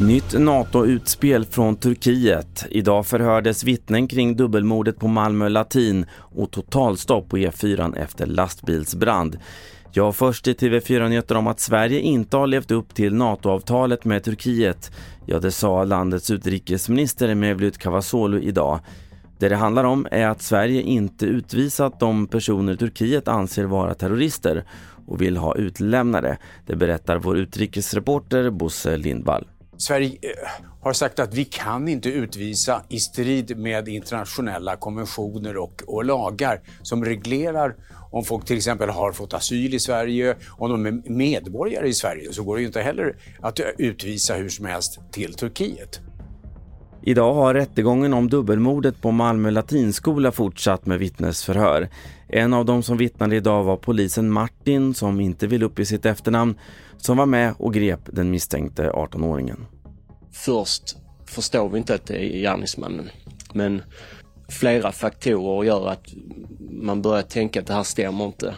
Nytt NATO-utspel från Turkiet. Idag förhördes vittnen kring dubbelmordet på Malmö Latin och totalstopp på E4 efter lastbilsbrand. Jag först i TV4 Nyheter om att Sverige inte har levt upp till NATO-avtalet med Turkiet. Ja, det sa landets utrikesminister Mevlut Cavazoglu idag. Det det handlar om är att Sverige inte utvisat de personer Turkiet anser vara terrorister och vill ha utlämnade. Det berättar vår utrikesreporter Bosse Lindvall. Sverige eh, har sagt att vi kan inte utvisa i strid med internationella konventioner och, och lagar som reglerar om folk till exempel har fått asyl i Sverige, om de är medborgare i Sverige så går det ju inte heller att utvisa hur som helst till Turkiet. Idag har rättegången om dubbelmordet på Malmö latinskola fortsatt med vittnesförhör. En av de som vittnade idag var polisen Martin som inte vill uppge sitt efternamn som var med och grep den misstänkte 18-åringen. Först förstår vi inte att det är gärningsmannen men flera faktorer gör att man börjar tänka att det här stämmer inte.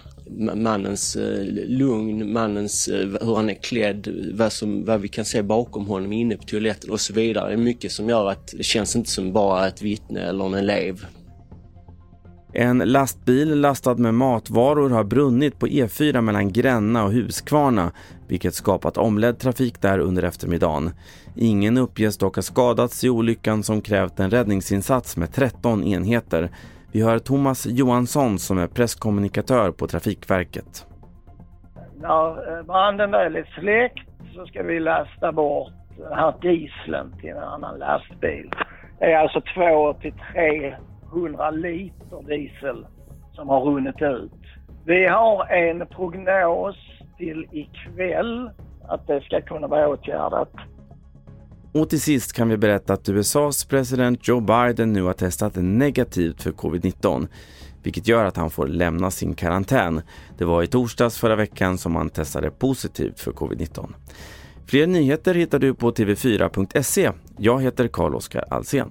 Mannens eh, lugn, mannens, eh, hur han är klädd, vad, som, vad vi kan se bakom honom inne på toaletten och så vidare. Det är mycket som gör att det känns inte som bara ett vittne eller en elev. En lastbil lastad med matvaror har brunnit på E4 mellan Gränna och Huskvarna vilket skapat omledd trafik där under eftermiddagen. Ingen uppges dock ha skadats i olyckan som krävt en räddningsinsats med 13 enheter. Vi hör Thomas Johansson som är presskommunikatör på Trafikverket. När eh, branden väl är släckt så ska vi lasta bort den här dieseln till en annan lastbil. Det är alltså två till tre 100 liter diesel som har runnit ut. Vi har en prognos till ikväll att det ska kunna vara åtgärdat. Och till sist kan vi berätta att USAs president Joe Biden nu har testat negativt för covid-19 vilket gör att han får lämna sin karantän. Det var i torsdags förra veckan som han testade positivt för covid-19. Fler nyheter hittar du på tv4.se. Jag heter Carl-Oskar Alsen.